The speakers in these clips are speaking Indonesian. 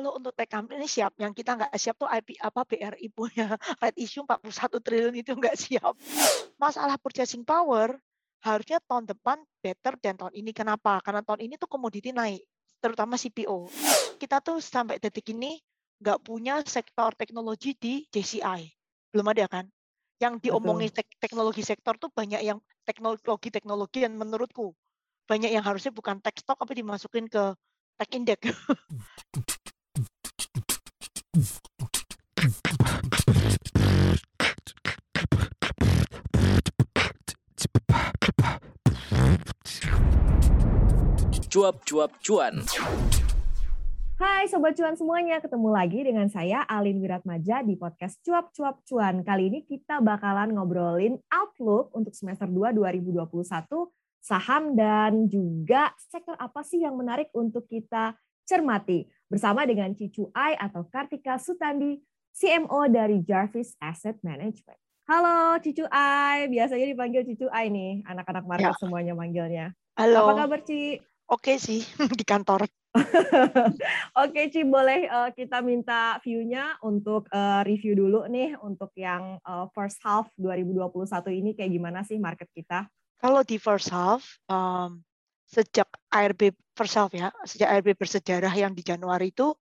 Kalau untuk tech company siap, yang kita nggak siap tuh IP apa BRI punya right issue 41 triliun itu nggak siap. Masalah purchasing power harusnya tahun depan better dan tahun ini. Kenapa? Karena tahun ini tuh komoditi naik, terutama CPO. Kita tuh sampai detik ini nggak punya sektor teknologi di JCI. Belum ada kan? Yang diomongin Betul. teknologi sektor tuh banyak yang teknologi-teknologi yang menurutku banyak yang harusnya bukan tech stock tapi dimasukin ke tech index. Cuap-cuap cuan. Hai Sobat Cuan semuanya, ketemu lagi dengan saya Alin Wiratmaja di podcast Cuap Cuap Cuan. Kali ini kita bakalan ngobrolin outlook untuk semester 2 2021, saham dan juga sektor apa sih yang menarik untuk kita cermati. Bersama dengan Cicu Ai atau Kartika Sutandi, CMO dari Jarvis Asset Management. Halo Cicu Ai, biasanya dipanggil Cicu Ai nih, anak-anak market Ya. semuanya manggilnya. Halo. Apa kabar Ci? Oke sih di kantor. Oke Ci, boleh eh, kita minta view-nya untuk eh, review dulu nih untuk yang eh, first half 2021 ini kayak gimana sih market kita? Kalau di first half, um, sejak ARB half ya, sejak ARB bersejarah yang di Januari itu,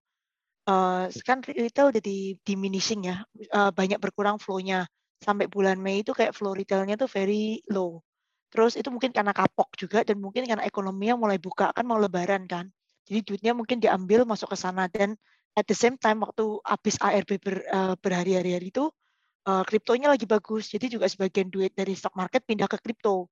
uh, kan retail udah di diminishing ya, uh, banyak berkurang flow-nya. Sampai bulan Mei itu kayak flow retailnya tuh very low. Terus itu mungkin karena kapok juga dan mungkin karena ekonominya mulai buka kan mau lebaran kan. Jadi duitnya mungkin diambil masuk ke sana dan at the same time waktu habis ARB ber, uh, berhari-hari hari itu uh, kriptonya lagi bagus. Jadi juga sebagian duit dari stock market pindah ke kripto.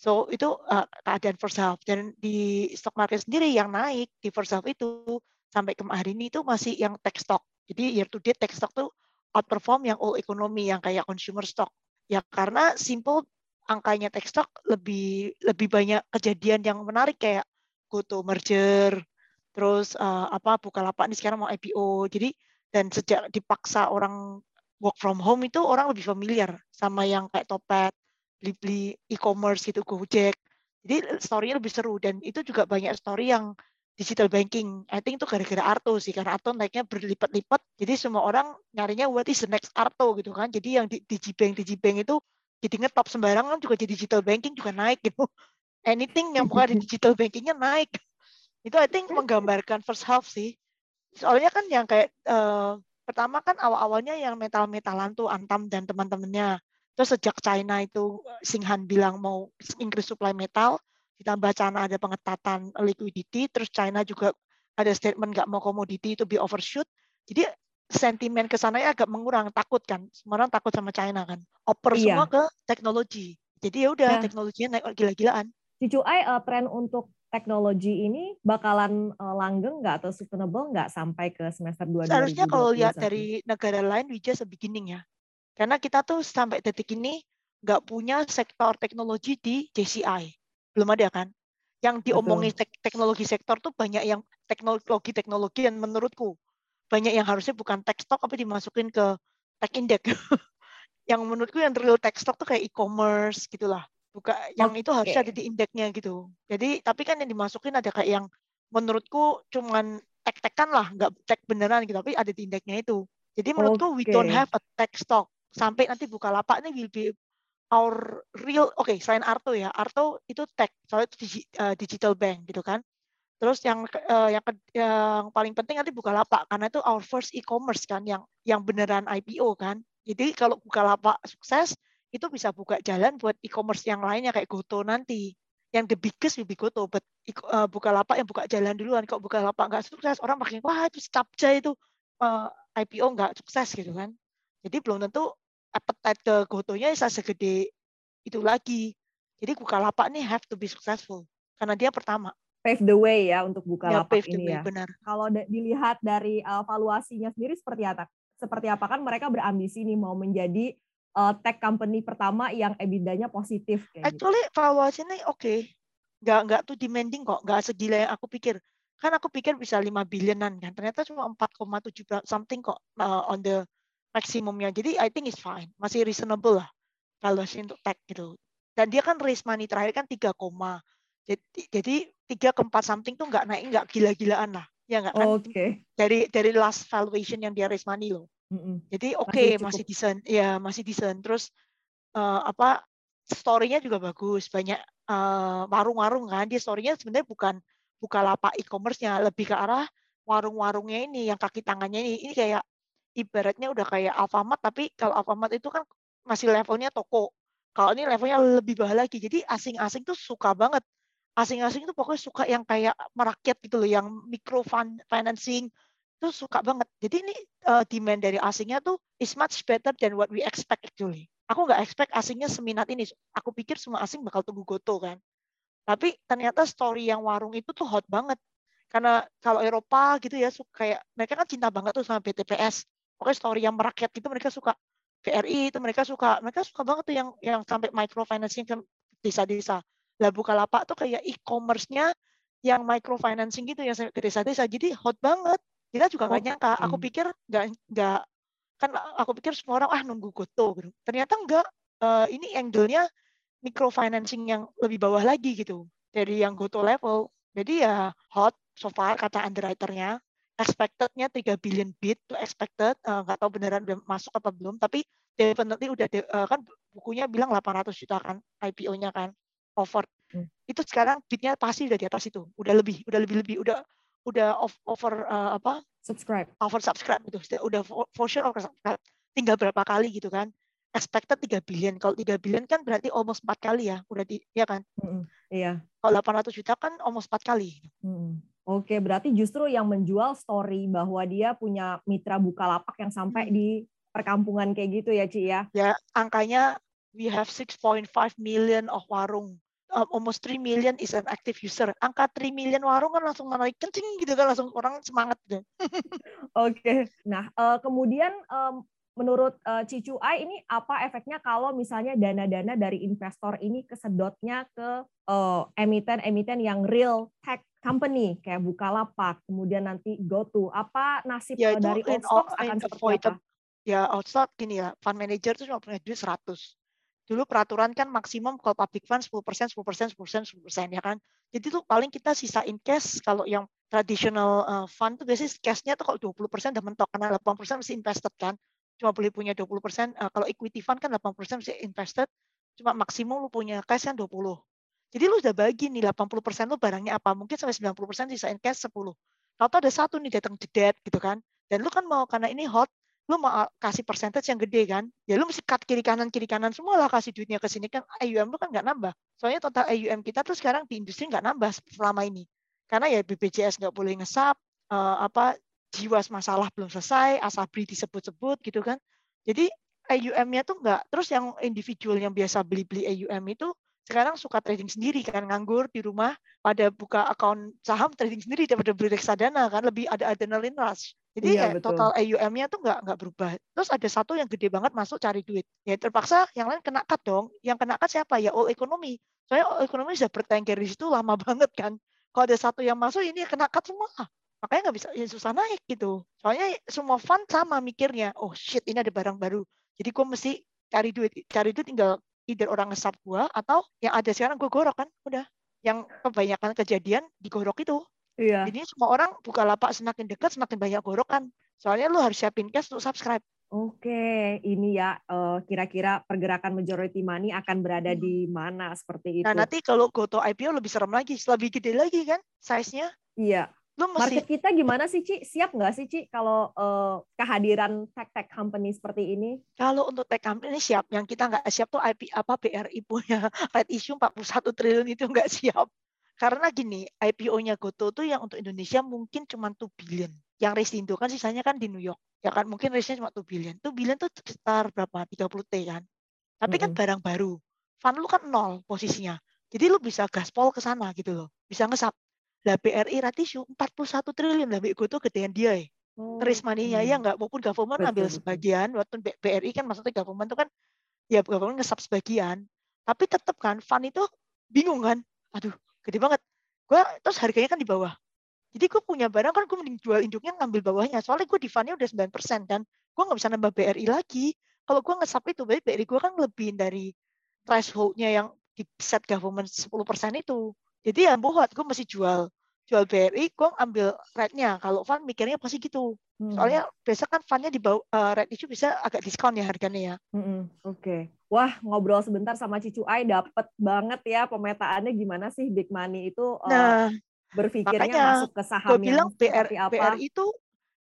So itu uh, keadaan first half dan di stock market sendiri yang naik di first half itu sampai kemarin itu masih yang tech stock. Jadi year to date tech stock tuh outperform yang all economy yang kayak consumer stock. Ya karena simple angkanya tech stock lebih lebih banyak kejadian yang menarik kayak Goto merger, terus uh, apa Bukalapak ini sekarang mau IPO. Jadi dan sejak dipaksa orang work from home itu orang lebih familiar sama yang kayak Topet, beli-beli e-commerce gitu Gojek. Jadi story-nya lebih seru dan itu juga banyak story yang digital banking. I think itu gara-gara Arto sih karena Arto naiknya berlipat-lipat. Jadi semua orang nyarinya what is the next Arto gitu kan. Jadi yang di Digibank Digibank itu jadi ngetop sembarangan juga di digital banking juga naik gitu. Anything yang bukan di digital bankingnya naik. Itu I think menggambarkan first half sih. Soalnya kan yang kayak uh, pertama kan awal-awalnya yang metal-metalan tuh Antam dan teman-temannya. Terus sejak China itu Singhan bilang mau increase supply metal, ditambah China ada pengetatan liquidity, terus China juga ada statement nggak mau komoditi itu be overshoot. Jadi sentimen ke sana agak mengurang, takut kan. Semua orang takut sama China kan. Oper Iya. semua ke teknologi. Jadi ya udah Nah. teknologinya naik gila-gilaan. Cicu Ai, eh, tren untuk teknologi ini bakalan eh, langgeng nggak atau sustainable nggak sampai ke semester 2 Seharusnya kalau lihat 2021? dari negara lain, we just a beginning ya. Karena kita tuh sampai detik ini nggak punya sektor teknologi di JCI. Belum ada kan? Yang diomongin tek- teknologi sektor tuh banyak yang teknologi-teknologi yang menurutku banyak yang harusnya bukan tech stock tapi dimasukin ke tech index. yang menurutku yang real tech stock tuh kayak e-commerce gitulah. Buka yang itu harusnya ada di indeksnya gitu. Jadi tapi kan yang dimasukin ada kayak yang menurutku cuman tek-tekan lah, nggak tech beneran gitu, tapi ada di indeksnya itu. Jadi menurutku we don't have a tech stock. Sampai nanti Bukalapak ini will be our real, oke selain Arto ya, Arto itu tech, soalnya itu digi- eh, digital bank gitu kan. Terus yang eh, yang yang paling penting nanti Bukalapak karena itu our first e-commerce kan yang yang beneran IPO kan. Jadi kalau Bukalapak sukses itu bisa buka jalan buat e-commerce yang lainnya kayak Goto nanti. Yang the biggest will be Goto, but iko- eh, Bukalapak yang buka jalan duluan. Kalau Bukalapak nggak sukses, orang makin wah itu capca itu eh, IPO nggak sukses gitu kan. Jadi belum tentu appetite ke Gotonya bisa segede itu lagi. Jadi Bukalapak nih have to be successful karena dia pertama. Pave the way ya untuk Ya Bukalapak pave the ini way, ya. benar. Kalau da- dilihat dari uh, valuasinya sendiri seperti apa? Seperti apa kan mereka berambisi nih mau menjadi uh, tech company pertama yang EBITDA-nya positif kayak gitu. Actually valuasinya oke. Nggak nggak tuh demanding kok, nggak segila yang aku pikir. Kan aku pikir bisa 5 billionan kan. Ternyata cuma 4,7 bra- something kok uh, on the maksimumnya. Jadi I think it's fine. Masih reasonable lah valuasi untuk tech gitu. Dan dia kan raise money terakhir kan 3, jadi jadi 3 ke 4 something tuh nggak naik nggak gila-gilaan lah. Ya nggak kan? Oke. Okay. Dari dari last valuation yang dia raise money loh. Mm -hmm. Jadi oke okay, masih, masih decent, ya masih decent. Terus uh, apa story-nya juga bagus, banyak uh, warung-warung kan. Dia story-nya sebenarnya bukan buka lapak e-commerce-nya, lebih ke arah warung-warungnya ini yang kaki tangannya ini. Ini kayak ibaratnya udah kayak Alfamart tapi kalau Alfamart itu kan masih levelnya toko. Kalau ini levelnya lebih bawah lagi. Jadi asing-asing tuh suka banget. Asing-asing itu pokoknya suka yang kayak merakyat gitu loh, yang micro financing itu suka banget. Jadi ini uh, demand dari asingnya tuh is much better than what we expect actually. Aku nggak expect asingnya seminat ini. Aku pikir semua asing bakal tunggu Goto kan. Tapi ternyata story yang warung itu tuh hot banget. Karena kalau Eropa gitu ya, suka kayak mereka kan cinta banget tuh sama BTPS. Pokoknya story yang merakyat gitu mereka suka. BRI itu mereka suka mereka suka banget tuh yang yang sampai microfinancing ke desa-desa. Lah Bukalapak tuh kayak e-commerce-nya yang microfinancing gitu yang ke desa-desa. Jadi hot banget. Kita juga nggak oh, nyangka. Aku hmm. pikir nggak nggak kan aku pikir semua orang ah nunggu goto gitu. Ternyata enggak. Uh, ini angle-nya microfinancing yang lebih bawah lagi gitu dari yang goto level. Jadi ya hot so far kata underwriter-nya expected-nya 3 billion bit to expected uh, nggak tahu beneran udah masuk apa belum tapi definitely udah de, uh, kan bukunya bilang 800 juta kan IPO-nya kan over. Hmm. itu sekarang bitnya pasti udah di atas itu udah lebih udah lebih lebih udah udah over uh, apa? Subscribe. Over subscribe itu udah for, for sure over subscribe tinggal berapa kali gitu kan expected 3 billion. Kalau 3 billion kan berarti almost 4 kali ya udah di ya kan? Mm, iya. Kalau 800 juta kan almost 4 kali. Mm. Oke, berarti justru yang menjual story bahwa dia punya mitra Bukalapak yang sampai hmm. di perkampungan kayak gitu ya, Ci ya? Ya, angkanya we have 6.5 million of warung. Uh, almost 3 million is an active user. Angka 3 million warung kan langsung naik kencing gitu kan, langsung orang semangat gitu. Oke, nah uh, kemudian um, menurut uh, Cicuai ini apa efeknya kalau misalnya dana-dana dari investor ini kesedotnya ke emiten-emiten uh, yang real tech company kayak Bukalapak, kemudian nanti GoTo, apa nasib ya, itu dari Outstock akan seperti apa? Ya, Outstock gini ya, fund manager itu cuma punya duit 100. Dulu peraturan kan maksimum kalau public fund 10%, 10%, 10%, 10% ya kan. Jadi tuh paling kita sisa in cash kalau yang traditional uh, fund tuh biasanya cash-nya tuh kalau 20% udah mentok karena 80% masih invested kan. Cuma boleh punya 20%, uh, kalau equity fund kan 80% masih invested, cuma maksimum lu punya cash kan 20. Jadi lu udah bagi nih 80% lu barangnya apa, mungkin sampai 90% sisain cash 10. Tahu ada satu nih datang jedet gitu kan. Dan lu kan mau karena ini hot, lu mau kasih percentage yang gede kan. Ya lu mesti cut kiri kanan kiri kanan semua lah kasih duitnya ke sini kan AUM lu kan nggak nambah. Soalnya total AUM kita tuh sekarang di industri nggak nambah selama ini. Karena ya BPJS nggak boleh ngesap, uh, apa jiwas masalah belum selesai, asabri disebut-sebut gitu kan. Jadi AUM-nya tuh nggak, terus yang individual yang biasa beli-beli AUM itu sekarang suka trading sendiri kan nganggur di rumah pada buka akun saham trading sendiri daripada beli reksadana kan lebih ada adrenalin rush. Jadi iya, ya total AUM-nya tuh nggak nggak berubah. Terus ada satu yang gede banget masuk cari duit. Ya terpaksa yang lain kena cut dong. Yang kena cut siapa? Ya all ekonomi. Soalnya all ekonomi sudah bertengger di situ lama banget kan. Kalau ada satu yang masuk ini kena cut semua. Makanya nggak bisa ya susah naik gitu. Soalnya semua fund sama mikirnya oh shit ini ada barang baru. Jadi gue mesti cari duit cari duit tinggal either orang ngesap gua atau yang ada sekarang gua gorok kan udah yang kebanyakan kejadian digorok itu iya. jadi semua orang buka lapak semakin dekat semakin banyak gorokan soalnya lu harus siapin cash untuk subscribe Oke, ini ya uh, kira-kira pergerakan majority money akan berada hmm. di mana seperti nah, itu. Nah, nanti kalau GoTo IPO lebih serem lagi, lebih gede lagi kan size-nya. Iya. Lu mesti... Market kita gimana sih, Ci? Siap nggak sih, Ci, kalau uh, kehadiran tech-tech company seperti ini? Kalau untuk tech company siap. Yang kita nggak siap tuh IP apa BRI punya red issue 41 triliun itu nggak siap. Karena gini, IPO-nya Goto tuh yang untuk Indonesia mungkin cuma 2 billion. Yang raise di Indo kan sisanya kan di New York. Ya kan mungkin raise-nya cuma 2 billion. 2 billion tuh sekitar berapa? 30 T kan. Tapi mm -hmm. kan barang baru. Fund lu kan nol posisinya. Jadi lu bisa gaspol ke sana gitu loh. Bisa ngesap. Lah BRI ratio 41 triliun lah gue tuh gedean dia ya. Oh, Teris money-nya hmm. ya nggak maupun government betul, ambil sebagian waktu BRI kan maksudnya government itu kan ya government ngesap sebagian. Tapi tetap kan fund itu bingung kan. Aduh gede banget. Gue terus harganya kan di bawah. Jadi gue punya barang kan gue mending jual induknya ngambil bawahnya. Soalnya gue di fundnya udah 9% dan gue nggak bisa nambah BRI lagi. Kalau gue ngesap itu berarti BRI gue kan lebih dari thresholdnya yang di set government 10% itu jadi ya buat gue masih jual jual BRI, gue ambil rate-nya. Kalau fund mikirnya pasti gitu. Hmm. Soalnya biasa kan fundnya di bawah uh, rate issue bisa agak diskon ya harganya ya. Hmm, Oke. Okay. Wah ngobrol sebentar sama Cicu Ai dapet banget ya pemetaannya gimana sih big money itu uh, nah, berpikirnya makanya masuk ke saham gue bilang BR, apa? BR itu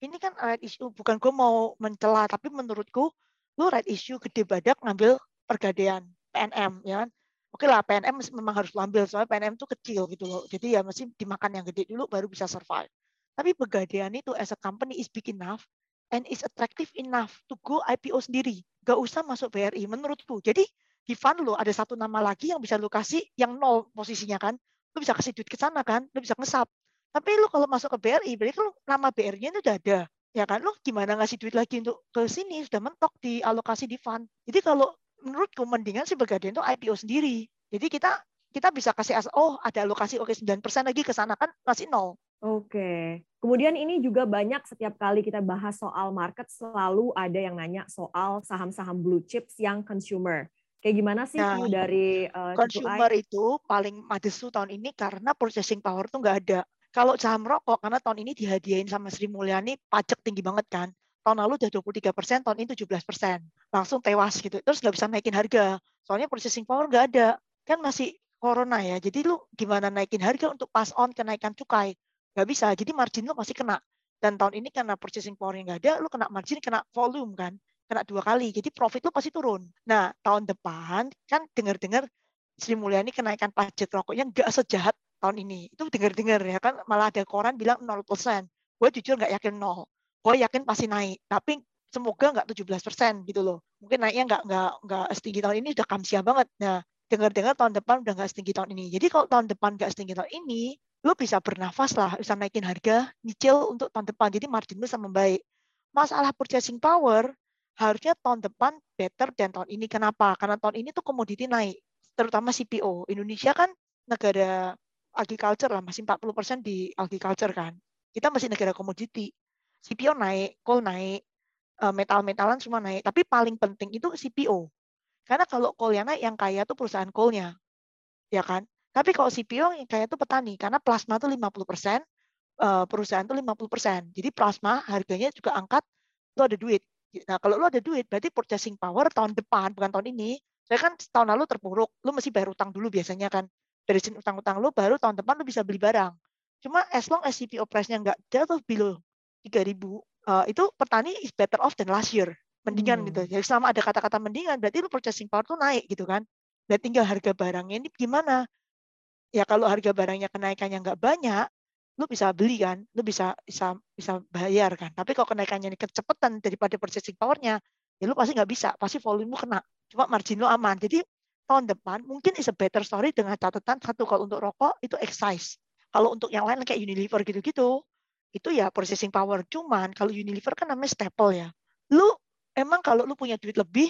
ini kan rate issue bukan gue mau mencela tapi menurutku lu rate issue gede badak ngambil pergadaian PNM ya kan oke lah PNM memang harus ambil soalnya PNM itu kecil gitu loh jadi ya mesti dimakan yang gede dulu baru bisa survive tapi Pegadaian itu as a company is big enough and is attractive enough to go IPO sendiri. Gak usah masuk BRI menurutku. Jadi di fund lo ada satu nama lagi yang bisa lo kasih yang nol posisinya kan. Lo bisa kasih duit ke sana kan. Lo bisa ngesap. Tapi lo kalau masuk ke BRI, berarti lo nama BRI-nya itu udah ada. Ya kan, lo gimana ngasih duit lagi untuk ke sini, sudah mentok di alokasi di fund. Jadi kalau menurutku mendingan si Pegadaian itu IPO sendiri. Jadi kita kita bisa kasih oh ada alokasi oke okay, 9% lagi ke sana kan masih nol. Oke. Kemudian ini juga banyak setiap kali kita bahas soal market selalu ada yang nanya soal saham-saham blue chips yang consumer. Kayak gimana sih nah, dari uh, consumer itu paling madesu tahun ini karena purchasing power tuh nggak ada. Kalau saham rokok karena tahun ini dihadiahin sama Sri Mulyani pajak tinggi banget kan. Tahun lalu udah 23 persen, tahun ini 17 persen. Langsung tewas gitu. Terus nggak bisa naikin harga. Soalnya purchasing power nggak ada. Kan masih corona ya. Jadi lu gimana naikin harga untuk pass on kenaikan cukai? nggak bisa jadi margin lo pasti kena dan tahun ini karena purchasing power nggak ada lo kena margin kena volume kan kena dua kali jadi profit lo pasti turun nah tahun depan kan dengar-dengar Sri Mulyani kenaikan pajak rokoknya nggak sejahat tahun ini itu dengar-dengar ya kan malah ada koran bilang 0% gue jujur nggak yakin nol gue yakin pasti naik tapi semoga nggak 17 persen gitu loh mungkin naiknya nggak nggak nggak setinggi tahun ini udah kamsia banget nah dengar-dengar tahun depan udah nggak setinggi tahun ini jadi kalau tahun depan nggak setinggi tahun ini lu bisa bernafas lah, bisa naikin harga, nyicil untuk tahun depan. Jadi margin lu bisa membaik. Masalah purchasing power, harusnya tahun depan better dan tahun ini. Kenapa? Karena tahun ini tuh komoditi naik, terutama CPO. Indonesia kan negara agriculture lah, masih 40% di agriculture kan. Kita masih negara komoditi. CPO naik, coal naik, eh, metal-metalan semua naik. Tapi paling penting itu CPO. Karena kalau coal yang naik, yang kaya tuh perusahaan coal-nya. Ya kan? Tapi kalau CPO yang kayak itu petani, karena plasma itu 50 persen, eh, perusahaan itu 50 persen. Jadi plasma harganya juga angkat, itu ada duit. Nah kalau lu ada duit, berarti purchasing power tahun depan, bukan tahun ini. Saya kan tahun lalu terpuruk, lu mesti bayar utang dulu biasanya kan. Beresin utang-utang lu, baru tahun depan lu bisa beli barang. Cuma as long as CPO price-nya nggak jatuh below 3.000, uh, itu petani is better off than last year. Mendingan gitu. hmm. gitu. Jadi selama ada kata-kata mendingan, berarti lu purchasing power tuh naik gitu kan. Dan tinggal harga barangnya ini gimana? ya kalau harga barangnya kenaikannya nggak banyak, lu bisa beli kan, lu bisa bisa bisa bayar kan. Tapi kalau kenaikannya ini kecepatan daripada purchasing powernya, ya lu pasti nggak bisa, pasti volume lu kena. Cuma margin lu aman. Jadi tahun depan mungkin is a better story dengan catatan satu kalau untuk rokok itu excise. Kalau untuk yang lain kayak Unilever gitu-gitu, itu ya purchasing power. Cuman kalau Unilever kan namanya staple ya. Lu emang kalau lu punya duit lebih,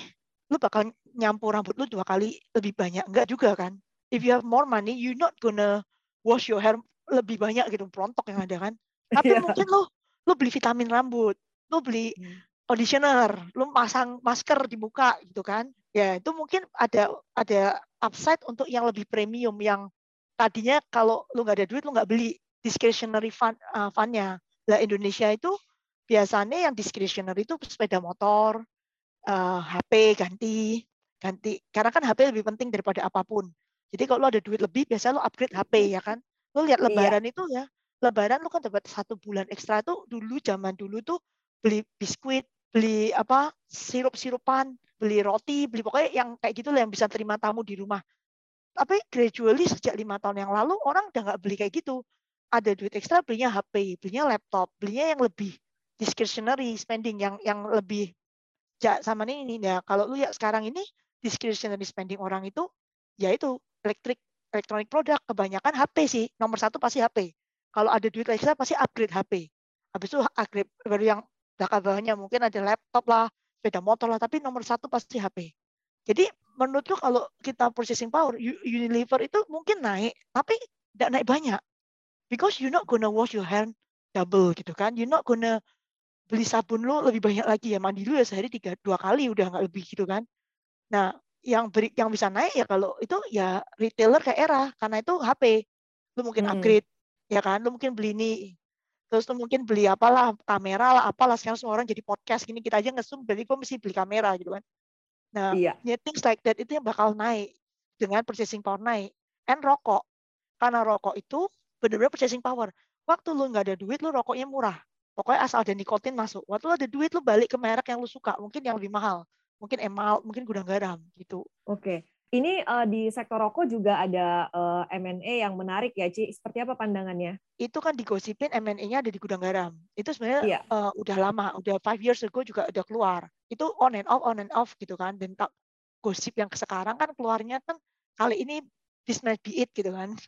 lu bakal nyampur rambut lu dua kali lebih banyak. Enggak juga kan if you have more money, you're not gonna wash your hair lebih banyak gitu, perontok yang ada kan. Tapi yeah. mungkin lo lo beli vitamin rambut, lo beli hmm. conditioner, lo pasang masker di muka gitu kan. Ya itu mungkin ada ada upside untuk yang lebih premium yang tadinya kalau lo nggak ada duit lo nggak beli discretionary fund uh, fundnya. Lah Indonesia itu biasanya yang discretionary itu sepeda motor, uh, HP ganti ganti karena kan HP lebih penting daripada apa pun. Jadi kalau lo ada duit lebih, biasanya lo upgrade HP ya kan. Lo lihat iya. lebaran iya. itu ya, lebaran lo kan dapat satu bulan ekstra tuh dulu zaman dulu tuh beli biskuit, beli apa sirup-sirupan, beli roti, beli pokoknya yang kayak gitu lah yang bisa terima tamu di rumah. Tapi gradually sejak lima tahun yang lalu orang udah nggak beli kayak gitu. Ada duit ekstra belinya HP, belinya laptop, belinya yang lebih discretionary spending yang yang lebih ja, sama ini. Ya kalau lu ya sekarang ini discretionary spending orang itu ya itu elektrik elektronik produk kebanyakan HP sih. Nomor satu pasti HP kalau ada duit ekstra pasti upgrade HP habis itu upgrade baru yang belakang bawahnya mungkin ada laptop lah sepeda motor lah tapi nomor satu pasti HP jadi menurutku kalau kita purchasing power Unilever itu mungkin naik tapi tidak naik banyak because you not gonna wash your hand double gitu kan you not gonna beli sabun lo lebih banyak lagi ya mandi dulu ya sehari tiga dua kali udah nggak lebih gitu kan nah yang beri, yang bisa naik ya kalau itu ya retailer kayak era karena itu HP lu mungkin hmm. upgrade ya kan? Lu mungkin beli ini, terus lu mungkin beli apalah, kamera lah, apalah, sekarang semua orang jadi podcast gini, kita aja nge berarti gue mesti beli kamera gitu kan. Nah, Iya. ya things like that itu yang bakal naik dengan purchasing power naik. And rokok, karena rokok itu benar-benar purchasing power. Waktu lu nggak ada duit, lu rokoknya murah. Pokoknya asal ada nikotin masuk. Waktu lu ada duit, lu balik ke merek yang lu suka, mungkin yang lebih mahal. Mungkin emal, mungkin gudang garam gitu. Oke. Ini uh, di sektor rokok juga ada uh, M&A yang menarik ya, Ci. Seperti apa pandangannya? Itu kan digosipin M&A-nya ada di gudang garam. Itu sebenarnya Iya. uh, udah lama, udah five years ago juga udah keluar. Itu on and off, on and off gitu kan. Dan gosip yang sekarang kan keluarnya kan kali ini this might be it gitu kan.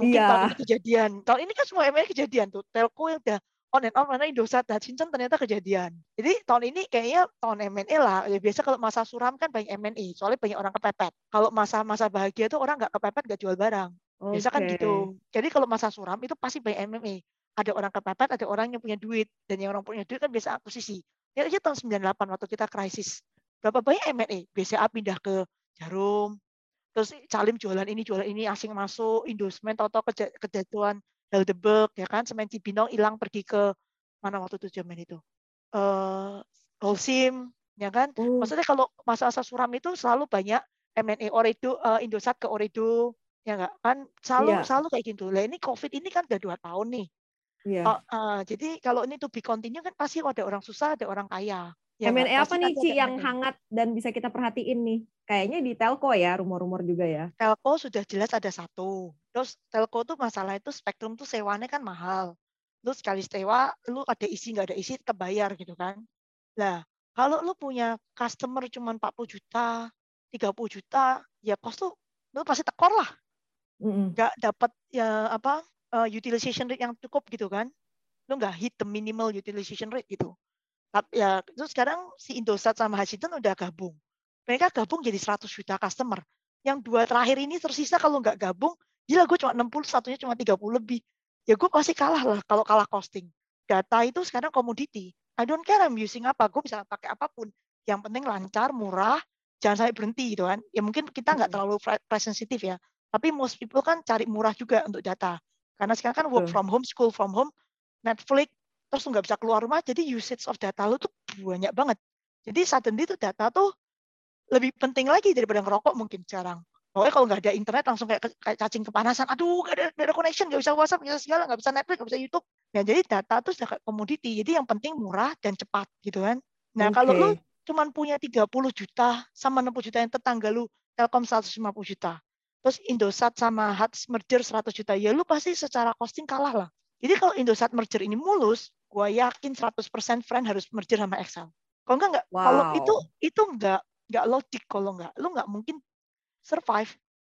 Mungkin Iya. tahun ini kejadian. Tahun ini kan semua M&A kejadian tuh. Telco yang udah on and off mana Indosat Hutchinson ternyata kejadian. Jadi tahun ini kayaknya tahun M&A lah. Ya biasa kalau masa suram kan banyak M&A, soalnya banyak orang kepepet. Kalau masa-masa bahagia tuh orang nggak kepepet nggak jual barang. Biasa kan gitu. Jadi kalau masa suram itu pasti banyak M&A. Ada orang kepepet, ada orang yang punya duit. Dan yang orang punya duit kan biasa akuisisi. Ya aja tahun 98 waktu kita krisis. Berapa banyak M&A? BCA pindah ke Jarum, terus Calim jualan ini, jualan ini, asing masuk, Indosmen, tau-tau keja- kejatuhan Heldeberg, ya kan, Semen Cibinong hilang pergi ke mana waktu itu zaman itu? Eh Holcim, ya kan? Oh, Maksudnya kalau masa-masa suram itu selalu banyak M&A Oredo, eh, Indosat ke Oredo, ya enggak? Kan selalu Iya. selalu kayak gitu. Lah ini COVID ini kan udah dua tahun nih. iya. Oh, eh, jadi kalau ini to be continue kan pasti ada orang susah, ada orang kaya. Ya M&A apa nih, Ci, ada yang M&A. hangat dan bisa kita perhatiin nih? Kayaknya di telco ya, rumor-rumor juga ya. Telco sudah jelas ada satu. Terus telco tuh masalah itu spektrum tuh sewanya kan mahal. Lu sekali sewa, lu ada isi nggak ada isi tetap bayar gitu kan. Lah, kalau lu punya customer cuma 40 juta, 30 juta, ya cost tuh lu pasti tekor lah. Mm-mm. Nggak dapat ya apa eh, utilization rate yang cukup gitu kan. Lu nggak hit the minimal utilization rate gitu. Tapi ya terus sekarang si Indosat sama Hutchinson udah gabung. Mereka gabung jadi 100 juta customer. Yang dua terakhir ini tersisa kalau nggak gabung, gila gue cuma 60, satunya cuma 30 lebih. Ya gue pasti kalah lah kalau kalah costing. Data itu sekarang komoditi. I don't care I'm using apa, gue bisa pakai apa pun. Yang penting lancar, murah, jangan sampai berhenti gitu kan. Ya mungkin kita nggak terlalu pri- price sensitive ya. Tapi most people kan cari murah juga untuk data. Karena sekarang kan work from home, school from home, Netflix, terus nggak bisa keluar rumah, jadi usage of data lu tuh banyak banget. Jadi suddenly tuh data tuh lebih penting lagi daripada ngerokok mungkin sekarang. Pokoknya kalau nggak ada internet langsung kayak, kayak cacing kepanasan. Aduh, nggak ada, nggak ada connection, nggak bisa WhatsApp, nggak bisa segala, nggak bisa Netflix, nggak bisa YouTube. Nah, jadi data tuh sudah kayak komoditi. Jadi yang penting murah dan cepat gitu kan. Nah, kalau lu Oke. cuman punya 30 juta sama 60 juta yang tetangga lu Telkom 150 juta. Terus Indosat sama Hats merger 100 juta. Ya lu pasti secara costing kalah lah. Jadi kalau Indosat merger ini mulus, gua yakin 100% friend harus merger sama Excel. Kalau enggak enggak, kalau itu Wow. itu enggak enggak logik kalau enggak. Lu enggak mungkin survive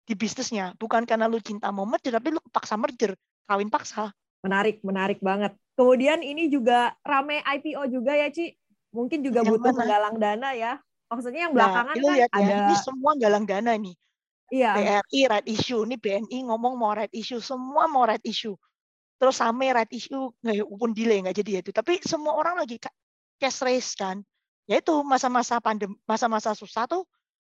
di bisnisnya. Bukan karena lu cinta mau merger, tapi lu paksa merger, kawin paksa. Menarik, menarik banget. Kemudian ini juga rame IPO juga ya, Ci. Mungkin juga Yang butuh mana? menggalang dana ya. Maksudnya yang Nah, belakangan lu kan ya, ada ini semua galang dana nih. iya, BRI right issue, ini BNI ngomong mau right issue, semua mau right issue. Terus Same right issue, nggak pun delay nggak jadi ya itu. Tapi semua orang lagi ca- cash raise kan. Ya itu masa-masa pandem, masa-masa susah tuh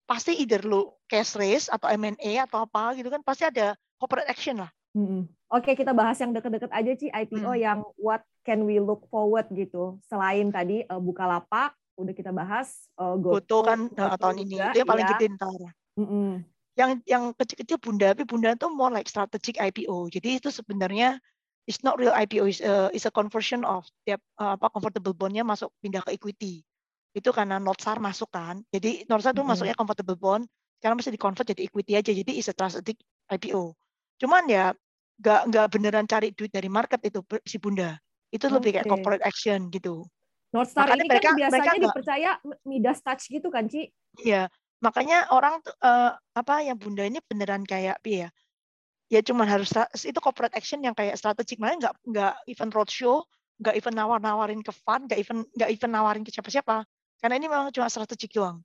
pasti either lu cash raise atau M&A atau apa gitu kan pasti ada corporate action lah. Mm-mm. Oke, kita bahas yang deket-deket aja, Ci. IPO Hmm. yang what can we look forward gitu. Selain tadi eh, Bukalapak, udah kita bahas eh, Goto kan Goto tahun ini juga, itu yang paling iya. gede ntar. Mm-mm. Yang yang kecil-kecil Bunda, tapi Bunda tuh more like strategic IPO. Jadi itu sebenarnya it's not real IPO, is a, is a conversion of tiap eh, apa convertible bondnya masuk pindah ke equity. Itu karena Northstar masuk kan. Jadi Northstar tuh Mm-mm. masuknya convertible bond, sekarang mesti di-convert jadi equity aja. Jadi is a strategic IPO. Cuman ya nggak nggak beneran cari duit dari market itu si Bunda. Itu lebih kayak corporate action gitu. North Star Makanya ini mereka- kan mereka biasanya nggak- dipercaya Midas touch gitu kan, Ci? Iya, makanya orang eh, apa yang Bunda ini beneran kayak ya? Ya cuman harus itu corporate action yang kayak strategik, makanya nggak nggak event roadshow, nggak even nawar-nawarin ke fund, nggak even nggak even nawarin ke siapa-siapa. Karena ini memang cuma strategik doang.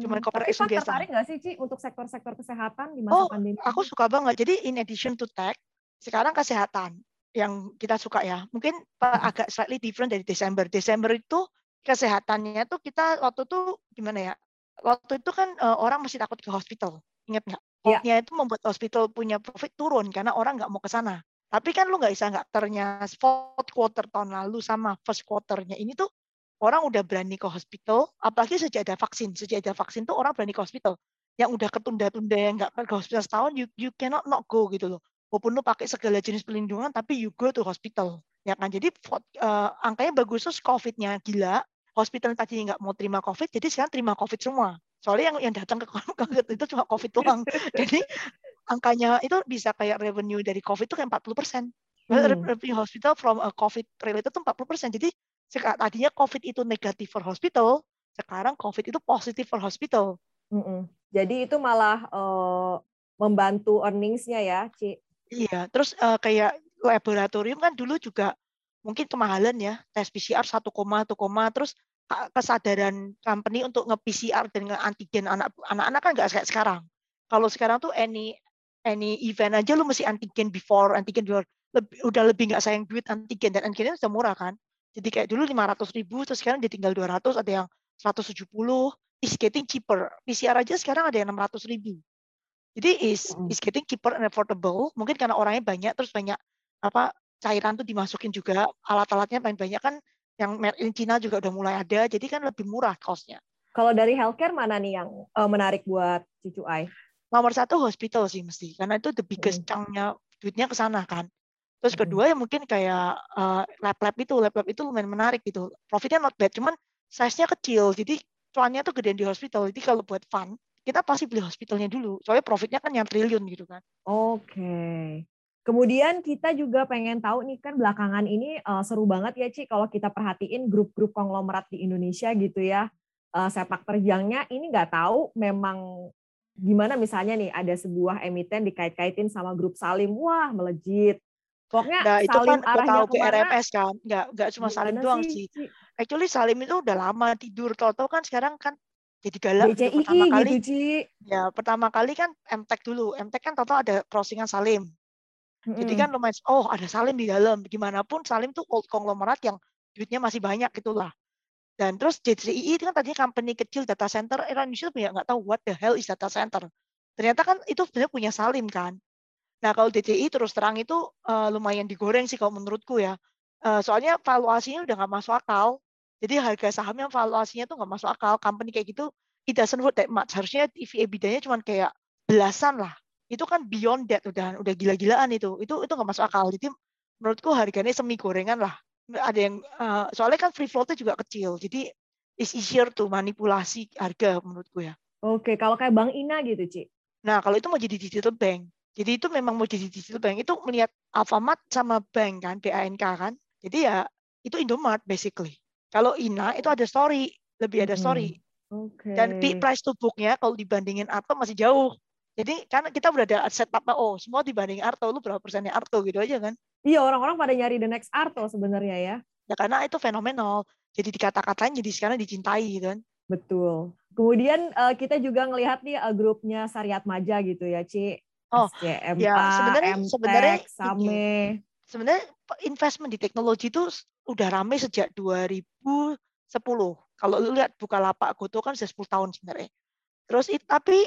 Cuman corporate Tapi action biasa. tertarik nggak sih, Ci, untuk sektor-sektor kesehatan di masa Oh, pandemi? aku suka banget. Jadi in addition to tech, sekarang kesehatan yang kita suka ya. Mungkin Hmm. agak slightly different dari Desember. Desember itu kesehatannya tuh kita waktu itu gimana ya? Waktu itu kan eh, orang masih takut ke hospital. Ingat nggak? Iya. Cost-nya itu membuat hospital punya profit turun karena orang nggak mau ke sana. Tapi kan lu nggak bisa nggak ternya fourth quarter tahun lalu sama first quarternya ini tuh orang udah berani ke hospital, apalagi sejak ada vaksin. Sejak ada vaksin tuh orang berani ke hospital. Yang udah ketunda-tunda yang nggak ke hospital setahun, you, you cannot not go gitu loh. Walaupun lu pakai segala jenis pelindungan, tapi you go to hospital. Ya kan? Jadi uh, angkanya bagus terus COVID-nya gila. Hospital tadi nggak mau terima COVID, jadi sekarang terima COVID semua. Soalnya yang yang datang ke COVID itu cuma COVID doang. jadi angkanya itu bisa kayak revenue dari COVID itu kayak 40 persen. Hmm. Revenue hospital from a COVID related itu 40 persen. Jadi tadinya COVID itu negatif for hospital, sekarang COVID itu positif for hospital. Mm-mm. Jadi itu malah uh, membantu earnings-nya ya, Ci? Iya, terus uh, kayak laboratorium kan dulu juga mungkin kemahalan ya, tes PCR 1, 1, terus kesadaran company untuk nge-PCR dan nge-antigen anak-anak kan nggak kayak sekarang. Kalau sekarang tuh any any event aja lu mesti antigen before, antigen before. Lebih, udah lebih nggak sayang duit antigen dan antigen sudah murah kan. Jadi kayak dulu 500 ribu, terus sekarang dia tinggal 200, ada yang 170, is getting cheaper. PCR aja sekarang ada yang 600 ribu. Jadi is is getting cheaper and affordable. Mungkin karena orangnya banyak, terus banyak apa cairan tuh dimasukin juga, alat-alatnya paling banyak kan yang made in China juga udah mulai ada, jadi kan lebih murah costnya. Kalau dari healthcare mana nih yang uh, menarik buat Cucu Ai? Nomor satu hospital sih mesti, karena itu the biggest hmm. chunk-nya duitnya ke sana kan. Terus kedua ya mungkin kayak uh, lab-lab itu, lab-lab itu lumayan menarik gitu. Profitnya not bad, cuman size-nya kecil, jadi cuannya tuh gedean di hospital. Jadi kalau buat fun, kita pasti beli hospitalnya dulu. Soalnya profitnya kan yang triliun gitu kan. Oke. Okay. Kemudian kita juga pengen tahu nih kan belakangan ini uh, seru banget ya Ci kalau kita perhatiin grup-grup konglomerat di Indonesia gitu ya. Uh, sepak terjangnya ini nggak tahu memang gimana misalnya nih ada sebuah emiten dikait-kaitin sama grup Salim, wah melejit. Pokoknya nah, itu Salim kan arahnya tahu ke RMS kan, nggak nggak cuma Salim doang sih. sih. Actually Salim itu udah lama tidur, tau-tau kan sekarang kan jadi galak gitu pertama kali. Gitu, Ci. Ya pertama kali kan MTEK dulu, MTEK kan total ada crossingan Salim. Mm-hmm. Jadi kan lumayan, oh ada Salim di dalam. Gimana pun Salim tuh old konglomerat yang duitnya masih banyak gitulah. Dan terus JCI itu kan tadinya company kecil data center, era Indonesia punya nggak tahu what the hell is data center. Ternyata kan itu sebenarnya punya Salim kan. Nah, kalau DCI terus terang itu uh, lumayan digoreng sih kalau menurutku ya. Uh, soalnya valuasinya udah nggak masuk akal. Jadi harga saham yang valuasinya tuh nggak masuk akal. Company kayak gitu, it doesn't worth that much. Harusnya EV EBITDA-nya cuma kayak belasan lah. Itu kan beyond that udah udah gila-gilaan itu. Itu itu nggak masuk akal. Jadi menurutku harganya semi gorengan lah. Ada yang uh, soalnya kan free float-nya juga kecil. Jadi is easier tuh manipulasi harga menurutku ya. Oke, kalau kayak Bank Ina gitu, Ci. Nah, kalau itu mau jadi digital bank, jadi itu memang mau jadi digital bank itu melihat Alfamart sama bank kan, BANK kan. Jadi ya itu Indomart basically. Kalau Ina itu ada story, lebih ada story. Okay. Dan price to book-nya kalau dibandingin Arto masih jauh. Jadi kan kita udah ada set apa oh semua dibanding Arto lu berapa persennya Arto gitu aja kan. Iya orang-orang pada nyari the next Arto sebenarnya ya. Ya karena itu fenomenal. Jadi dikata-katain jadi sekarang dicintai gitu kan. Betul. Kemudian uh, kita juga ngelihat nih uh, grupnya Sariat Maja gitu ya, Ci. Oh, SCMA, ya sebenarnya sebenarnya SAME. Sebenarnya investment di teknologi itu udah rame sejak 2010. Kalau lu lihat buka lapak Goto kan sudah 10 tahun sebenarnya. Terus tapi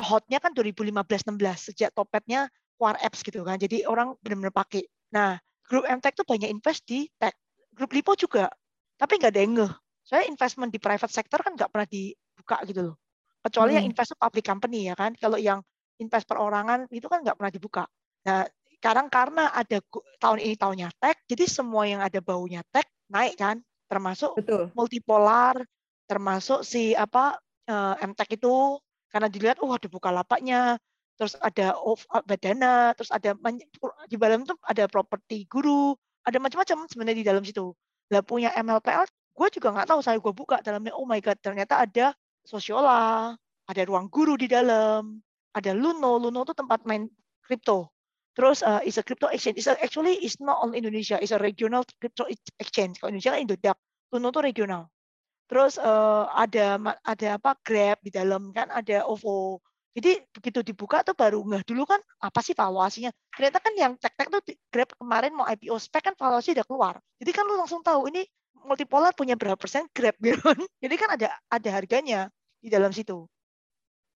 hotnya kan 2015-16 sejak topetnya Quar Apps gitu kan. Jadi orang benar-benar pakai. Nah, grup MTech tuh banyak invest di tech. Grup Lipo juga. Tapi nggak ada yang ngeh. Soalnya investment di private sector kan nggak pernah dibuka gitu loh. Kecuali hmm. yang invest public company ya kan. Kalau yang invest perorangan itu kan nggak pernah dibuka. Nah, sekarang karena ada tahun ini tahunnya tech, jadi semua yang ada baunya tech naik kan, termasuk Betul. multipolar, termasuk si apa uh, MTech itu karena dilihat, oh ada buka lapaknya, terus ada of, badana, terus ada di dalam itu ada properti guru, ada macam-macam sebenarnya di dalam situ. Lah punya MLPL, gue juga nggak tahu saya gue buka dalamnya, oh my god ternyata ada sosiola, ada ruang guru di dalam, ada Luno, Luno itu tempat main kripto. Terus uh, is a crypto exchange. It's a, actually it's not only Indonesia, it's a regional crypto exchange. Kalau Indonesia kan Indodax, Luno itu regional. Terus uh, ada ada apa Grab di dalam kan ada OVO. Jadi begitu dibuka tuh baru nggak dulu kan apa sih valuasinya. Ternyata kan yang tek-tek tuh Grab kemarin mau IPO spek kan valuasi udah keluar. Jadi kan lu langsung tahu ini multipolar punya berapa persen Grab gitu. Jadi kan ada ada harganya di dalam situ.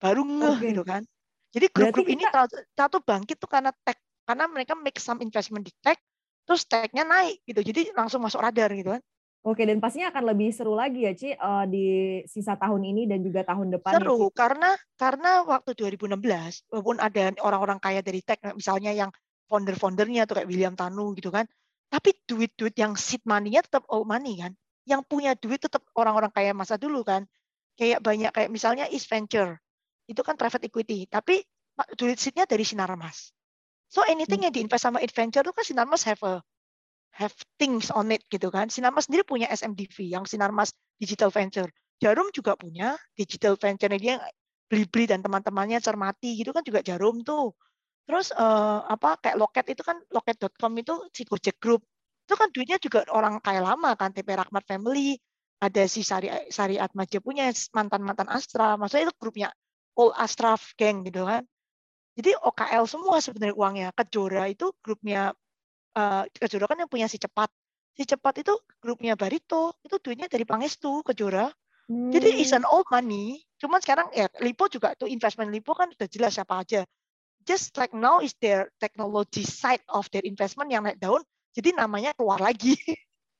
Baru ngeh okay. gitu kan. Jadi grup-grup ini satu bangkit tuh karena tech karena mereka make some investment di tech, terus tech-nya naik gitu. Jadi langsung masuk radar gitu kan. Oke, dan pastinya akan lebih seru lagi ya, Ci, uh, di sisa tahun ini dan juga tahun depan. Ya, seru, ya, karena karena waktu 2016, walaupun ada orang-orang kaya dari tech, misalnya yang founder-foundernya tuh kayak William Tanu gitu kan, tapi duit-duit yang seed money-nya tetap old money kan. Yang punya duit tetap orang-orang kaya masa dulu kan. Kayak banyak, kayak misalnya East Venture, itu kan private equity, tapi duit seed-nya dari Sinarmas. So anything hmm. yang diinvest sama Adventure itu kan Sinarmas have a have things on it gitu kan. Sinarmas sendiri punya SMDV yang Sinarmas Digital Venture. Jarum juga punya digital venture dia beli-beli dan teman-temannya cermati gitu kan juga Jarum tuh. Terus uh, apa kayak Loket itu kan loket.com itu si Gojek Group. Itu kan duitnya juga orang kaya lama kan TP Rahmat Family, ada si Sari Sari Atmaja punya mantan-mantan Astra. Maksudnya itu grupnya All Astra Gang gitu kan. Jadi OKL semua sebenarnya uangnya. Kejora itu grupnya uh, Kejora kan yang punya si cepat. Si cepat itu grupnya Barito, itu duitnya dari Pangestu Kejora. Hmm. Jadi is an old money. Cuman sekarang ya Lipo juga tuh investment Lipo kan udah jelas siapa aja. Just like now is their technology side of their investment yang naik daun. Jadi namanya keluar lagi.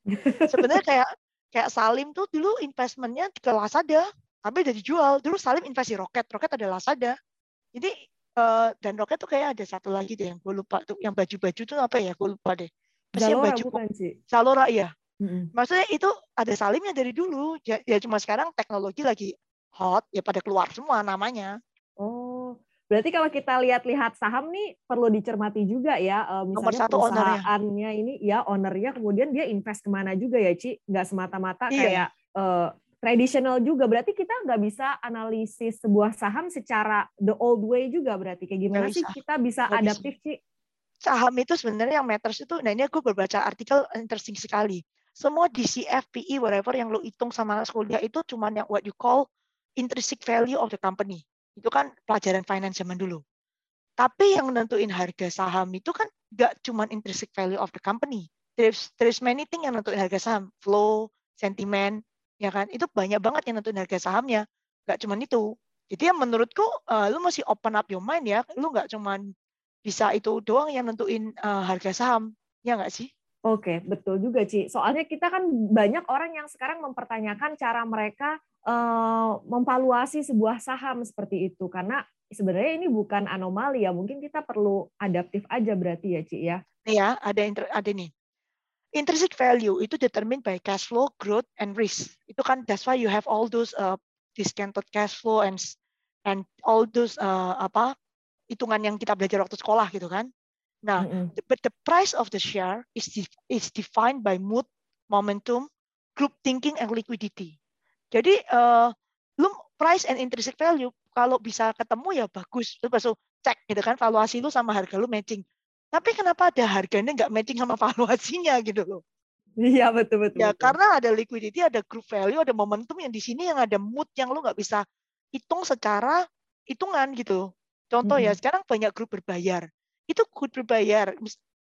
Sebenarnya kayak kayak Salim tuh dulu investmentnya ke Lazada, tapi udah dijual. Dulu Salim investasi roket, roket adalah Lazada. Jadi uh, dan roket tuh kayak ada satu lagi deh yang gue lupa tuh yang baju-baju tuh apa ya? Gue lupa deh. Pasti Zalora baju bukan sih? Zalora ya mm-hmm. maksudnya itu ada salimnya dari dulu. Ya, ya cuma sekarang teknologi lagi hot ya pada keluar semua namanya. Oh berarti kalau kita lihat-lihat saham nih perlu dicermati juga ya uh, misalnya Nomor satu perusahaannya ownernya. ini ya ownernya kemudian dia invest ke mana juga ya Ci? Nggak semata-mata iya. kayak uh, tradisional juga berarti kita nggak bisa analisis sebuah saham secara the old way juga berarti kayak gimana sih kita bisa gak adaptif sih saham itu sebenarnya yang matters itu nah ini aku berbaca artikel interesting sekali semua DCF, PE, whatever yang lo hitung sama kuliah itu cuma yang what you call intrinsic value of the company. Itu kan pelajaran finance zaman dulu. Tapi yang nentuin harga saham itu kan nggak cuma intrinsic value of the company. There's, there's many thing yang nentuin harga saham. Flow, sentiment, ya kan itu banyak banget yang nentuin harga sahamnya nggak cuma itu jadi yang menurutku uh, lu mesti open up your mind ya lu nggak cuma bisa itu doang yang nentuin uh, harga saham ya nggak sih Oke, betul juga, Ci. Soalnya kita kan banyak orang yang sekarang mempertanyakan cara mereka uh, memvaluasi sebuah saham seperti itu. Karena sebenarnya ini bukan anomali ya. Mungkin kita perlu adaptif aja berarti ya, Ci ya. Iya, ada ada nih intrinsic value itu determined by cash flow, growth, and risk. Itu kan that's why you have all those uh, discounted cash flow and and all those uh, apa hitungan yang kita belajar waktu sekolah gitu kan. Nah, mm -hmm. but the price of the share is is defined by mood, momentum, group thinking, and liquidity. Jadi uh, lu price and intrinsic value kalau bisa ketemu ya bagus. Terus masuk cek gitu kan valuasi lu sama harga lu matching. Tapi kenapa ada harganya nggak matching sama valuasinya gitu loh? Iya betul betul. Ya betul. karena ada liquidity, ada group value, ada momentum yang di sini yang ada mood yang lo nggak bisa hitung secara hitungan gitu. Contoh -hmm. ya sekarang banyak grup berbayar. Itu grup berbayar.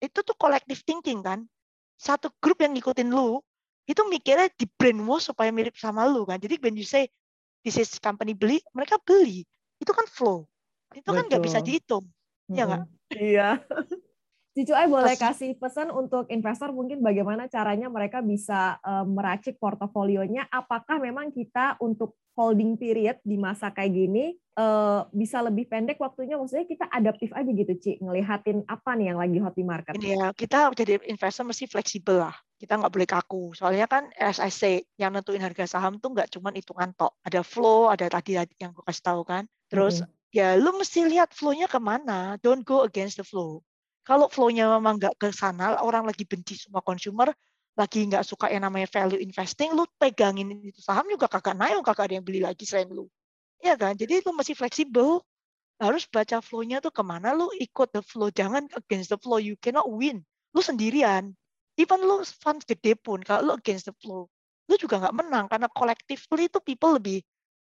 Itu tuh collective thinking kan. Satu grup yang ngikutin lu itu mikirnya di brainwash supaya mirip sama lu kan. Jadi when you say this is company beli, mereka beli. Itu kan flow. Itu Betul. kan nggak bisa dihitung. Mm -hmm. Ya nggak? Iya. Cicu Ai boleh kasih pesan untuk investor mungkin bagaimana caranya mereka bisa uh, meracik portofolionya. Apakah memang kita untuk holding period di masa kayak gini uh, bisa lebih pendek waktunya? Maksudnya kita adaptif aja gitu, Ci, ngelihatin apa nih yang lagi hot di market. Iya, kita jadi investor mesti fleksibel lah. Kita nggak boleh kaku. Soalnya kan as I say, yang nentuin harga saham tuh nggak cuma hitungan tok. Ada flow, ada tadi yang gue kasih tahu kan. Terus mm -hmm. ya lu mesti lihat flow-nya ke mana. Don't go against the flow kalau flow-nya memang nggak ke sana, orang lagi benci semua consumer, lagi nggak suka yang namanya value investing, lu pegangin itu saham juga kagak naik, kagak ada yang beli lagi selain lu. Iya kan? Jadi lu masih fleksibel. Harus baca flow-nya tuh ke mana, lu ikut the flow. Jangan against the flow, you cannot win. Lu sendirian. Even lu fund gede pun, kalau lu against the flow, lu juga nggak menang. Karena collectively itu people lebih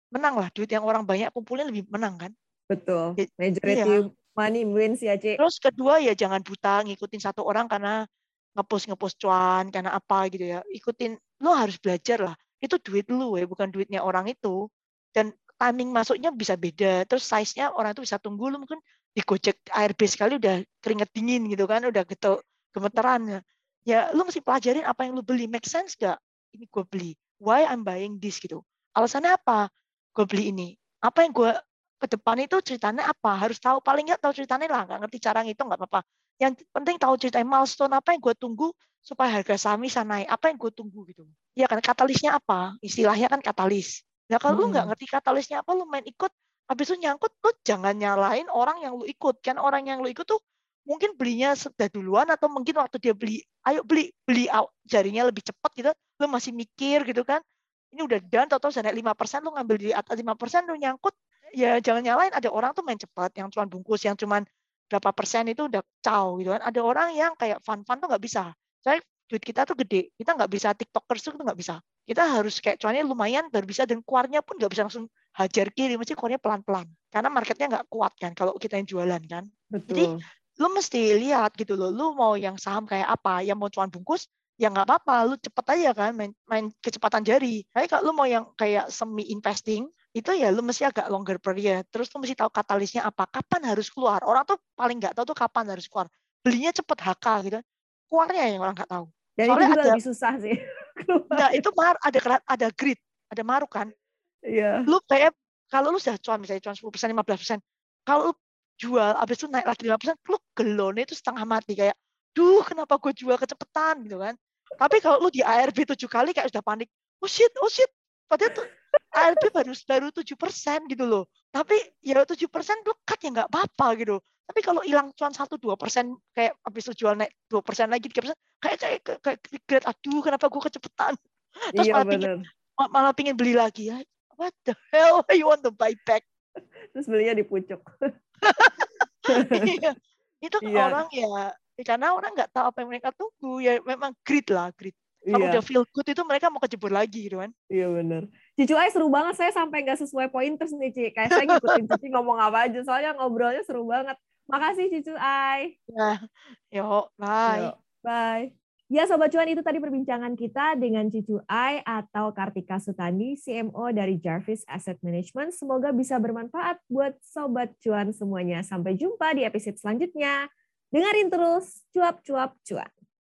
menang lah. Duit yang orang banyak kumpulin lebih menang kan. Betul. Majority iya money wins ya, Cik. Terus kedua ya jangan buta ngikutin satu orang karena ngepost ngepost cuan karena apa gitu ya. Ikutin lo harus belajar lah. Itu duit lu ya, bukan duitnya orang itu. Dan timing masuknya bisa beda. Terus size-nya orang itu bisa tunggu lu mungkin di Gojek ARB sekali udah keringet dingin gitu kan, udah gitu gemeteran. Ya lu mesti pelajarin apa yang lu beli make sense gak? Ini gue beli. Why I'm buying this gitu. Alasannya apa? Gue beli ini. Apa yang gue ke depan itu ceritanya apa? Harus tahu paling nggak tahu ceritanya lah. Nggak ngerti cara ngitung nggak apa-apa. Yang penting tahu ceritanya milestone apa yang gue tunggu supaya harga saham bisa naik. Apa yang gue tunggu gitu. Ya kan katalisnya apa? Istilahnya kan katalis. Ya kalau hmm. lu nggak ngerti katalisnya apa, lu main ikut, habis itu nyangkut, lu jangan nyalain orang yang lu ikut. Kan orang yang lu ikut tuh mungkin belinya sudah duluan atau mungkin waktu dia beli, ayo beli, beli jarinya lebih cepat gitu, lu masih mikir gitu kan ini udah done atau sudah naik lima persen lu ngambil di atas lima persen lu nyangkut ya jangan nyalain. Ada orang tuh main cepat yang cuma bungkus yang cuma berapa persen itu udah caw gitu kan. Ada orang yang kayak fun fun tuh nggak bisa. Saya duit kita tuh gede. Kita nggak bisa tiktokers tuh nggak bisa. Kita harus kayak cuannya lumayan baru bisa dan keluarnya pun nggak bisa langsung hajar kiri. Mesti keluarnya pelan pelan karena marketnya nggak kuat kan kalau kita yang jualan kan. Betul. jadi lu mesti lihat gitu loh lu mau yang saham kayak apa yang mau cuan bungkus ya nggak apa-apa, lu cepet aja kan main, main kecepatan jari. Tapi kalau lu mau yang kayak semi investing, itu ya lu mesti agak longer period. Terus lu mesti tahu katalisnya apa, kapan harus keluar. Orang tuh paling nggak tahu tuh kapan harus keluar. Belinya cepet HK gitu. Keluarnya yang orang nggak tahu. Dan Soalnya itu juga ada, lebih susah sih. Nah, itu mar ada ada grid, ada maruk kan. Iya. Lu kayak kalau lu sudah cuan misalnya cuan 10%, 15%, kalau lu jual habis itu naik lagi 5%, lu gelone itu setengah mati kayak duh kenapa gue jual kecepatan gitu kan tapi kalau lu di ARB tujuh kali kayak sudah panik, oh shit, oh shit. Padahal tuh ARB baru baru tujuh persen gitu loh. Tapi ya tujuh persen lekat ya nggak apa-apa gitu. Tapi kalau hilang cuan satu dua persen kayak habis itu jual naik dua persen lagi tiga persen, kayak kayak kayak regret. Aduh, kenapa gue kecepatan? Terus iya, malah pingin malah pingin beli lagi ya. What the hell you want to buy back? Terus belinya di pucuk. iya. Itu iya. orang ya karena orang nggak tahu apa yang mereka tunggu ya memang grit lah grit kalau iya. udah feel good itu mereka mau kejebur lagi gitu kan iya benar Cicu Ai seru banget saya sampai nggak sesuai pointers nih Ci kayak saya ngikutin Cici ngomong apa aja soalnya ngobrolnya seru banget makasih Cicu Ai ya yuk bye Yo, bye Ya Sobat Cuan itu tadi perbincangan kita dengan Cicu Ai atau Kartika Sutani, CMO dari Jarvis Asset Management. Semoga bisa bermanfaat buat Sobat Cuan semuanya. Sampai jumpa di episode selanjutnya. Dengerin terus cuap-cuap cuap.